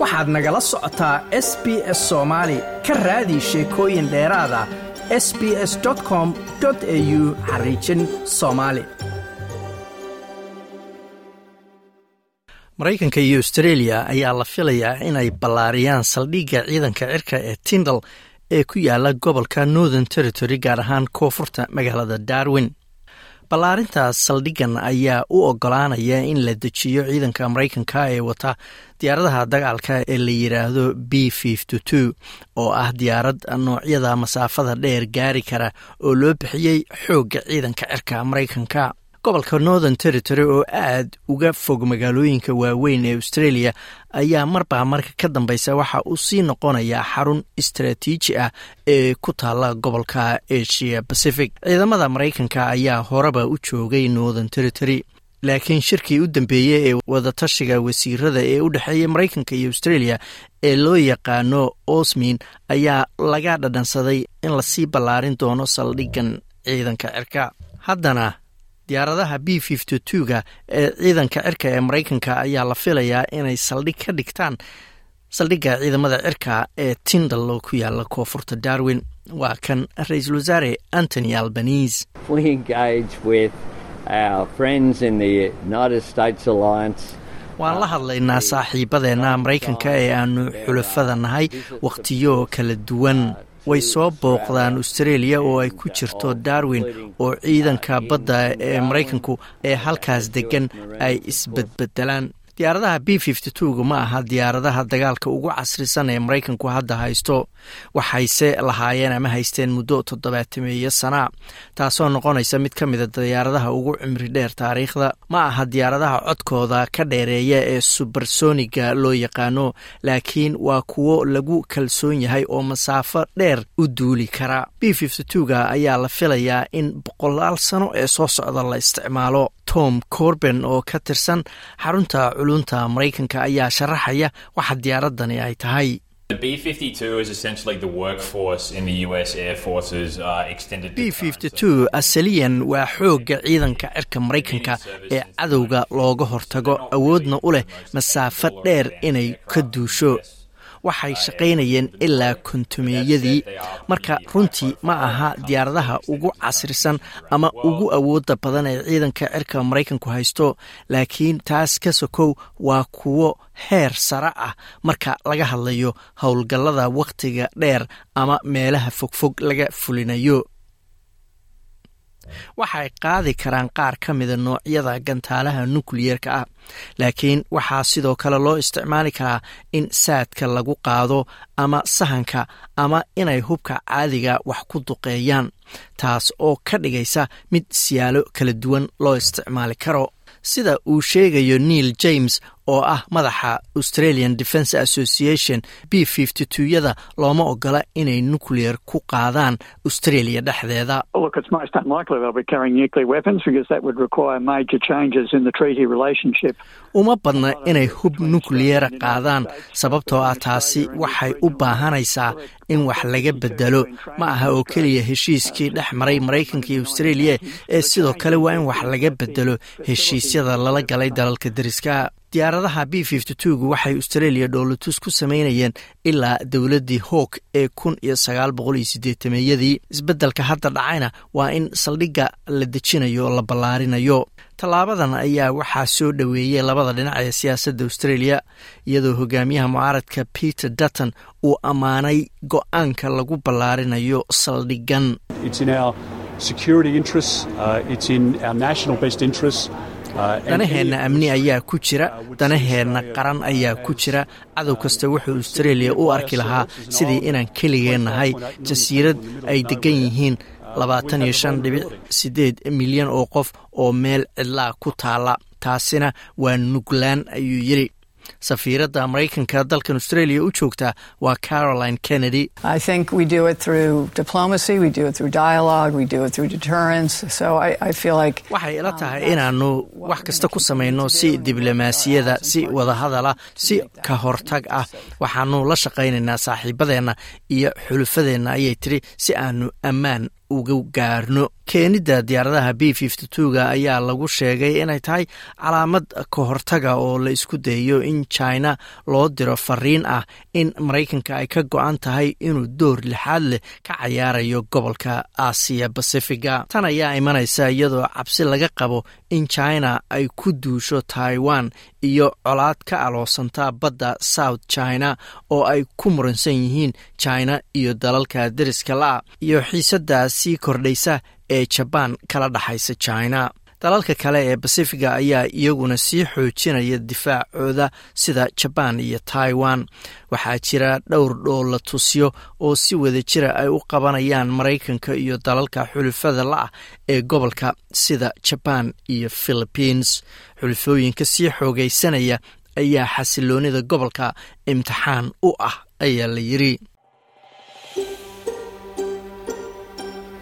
waxaad nagala socotaa s b s soomaali ka raadi sheekooyin dheeraada s b s com au xariijin soomaali maraykanka iyo austreeliya ayaa la filayaa inay ballaariyaan saldhigga ciidanka cirka ee tindal ee ku yaalla gobolka northern territory gaar ahaan koonfurta magaalada darwin ballaarintaas saldhiggan ayaa u ogolaanaya in la dejiyo ciidanka maraykanka ee wata diyaaradaha dagaalka ee la yidhaahdo b oo ah diyaarad noocyada masaafada dheer gaari kara oo loo bixiyey xoogga ciidanka cirka maraykanka gobolka northern territory oo aad uga fog magaalooyinka waaweyn ee australia ayaa marbaa marka ka dambeysa waxa uu sii noqonayaa xarun istaraatiiji ah ee ku taala gobolka asia pacific. Ciidamada maraykanka ayaa horeba u joogay northern territory laakiin shirkii u dambeeyey ee wadatashiga wasiirada ee u dhexeeya maraykanka iyo australia ee loo yaqaano osmin ayaa laga dhadhansaday in la sii ballaarin doono saldhiggan ciidanka cirka. Haddana diyaaradaha b ga ee ciidanka cirka ee maraykanka ayaa la filayaa inay saldhig ka dhigtaan saldhigga ciidamada cirka ee tindal oo ku yaalla koonfurta darwin. Waa kan ra'iisul wasaare antony albanese. Waan la hadlaynaa saaxiibadeenna maraykanka ee aanu xulafada nahay wakhtiyo kala duwan way soo booqdaan australia oo ay ku jirto darwin oo ciidanka badda ee maraykanku ee halkaas degan ay isbedbedelaan diyaaradaha b ga ma aha diyaaradaha dagaalka ugu casrisan ee maraykanku hadda haysto. Waxayse lahaayeen ama haysteen muddo toddobaatameeyo sana taasoo noqonaysa mid ka mida diyaaradaha ugu cimri dheer taariikhda. Ma aha diyaaradaha codkooda ka dheereeya ee subersoniga loo yaqaano laakiin waa kuwo lagu kalsoon yahay oo masaafo dheer u duuli kara. B ga ayaa la filayaa in boqolaal sano ee soo socda la isticmaalo. Tom corben oo ka tirsan xarunta culunta maraykanka ayaa sharaxaya waxa diyaaradani ay tahay. B asaliyan waa xoogga ciidanka cirka maraykanka ee cadowga looga hortago awoodna u leh masaafo dheer inay ka duusho waxay shaqaynayeen ilaa kontumeeyadii marka runtii ma aha diyaaradaha ugu casrisan ama ugu awoodda badan ee ciidanka cirka maraykanku haysto laakiin taas ka sokow waa kuwo heer sare ah. Marka laga hadlayo howlgallada wakhtiga dheer ama meelaha fogfog laga fulinayo waxay qaadi karaan qaar ka mida noocyada gantaalaha nukliyeerka ah. Laakiin waxaa sidoo kale loo isticmaali karaa in saadka lagu qaado ama sahanka ama inay hubka caadiga wax ku duqeeyaan taas oo ka dhigaysa mid siyaalo kala duwan loo isticmaali karo. Sida uu sheegayo neil james oo ah madaxa australian defence association b yada looma ogola inay nucleer ku qaadaan australia dhexdeeda. Uma badna inay hub nukliyeera qaadaan sababtoo ah taasi waxay u baahanaysaa in wax laga bedelo ma aha oo keliya heshiiskii dhex maray maraykanka iyo australia ee sidoo kale waa in wax laga bedelo heshiisyada lala galay dalalka deriska diyaaradaha b gu waxay australia dhoolatus ku samaynayeen ilaa dowladdii howk ee kun isbeddelka hadda dhacayna waa in saldhigga la dejinayo la ballaarinayo. Tallaabadan ayaa waxaa soo dhoweeyey labada dhinac ee siyaasadda australia iyadoo hogaamiyaha mucaaradka peter dutton uu ammaanay go'aanka lagu ballaarinayo saldhiggan danaheenna amni ayaa ku jira. Danaheenna qaran ayaa ku jira. Cadow kasta wuxuu australia u arki lahaa sidii inaan keligeen nahay jasiirad ay degan yihiin. Labaatan iyo shan dhibic sideed milyan oo qof oo meel cidlaa ku taala taasina waa nuglaan ayuu yidhi safiiradda maraykanka dalkan australia u joogta waa caroline kennedy. Waxay ila tahay inaannu wax kasta ku samayno si diblomaasiyada si wadahadala si ka hortag ah. waxaanu la shaqaynaynaa saaxiibadeenna iyo xulufadeenna ayay tiri si aanu ammaan uga gaarno. Keenidda diyaaradaha b ga ayaa lagu sheegay inay tahay calaamad ka hortaga oo la isku dayayo in china loo diro fariin ah in maraykanka ay ka go-an tahay inuu door lixaad leh ka cayaarayo gobolka aasiya bacifiga tan ayaa imanaysa iyadoo cabsi laga qabo in china ay ku duusho taiwan iyo colaad ka aloosanta badda south china oo ay ku muransan yihiin china iyo dalalka deriska la-a iyo xiisaddaa sii kordhaysa ee jabaan kala dhexaysa china dalalka kale ee basifiga ayaa iyaguna sii xoojinaya difaacooda sida jabaan iyo taiwan. Waxaa jira dhowr dhoola tusyo oo si wada jira ay u qabanayaan maraykanka iyo dalalka xulufada la-ah ee gobolka sida jabaan iyo philibiins xulufooyinka sii xoogaysanaya ayaa xasiloonida gobolka imtixaan u ah ayaa la yidri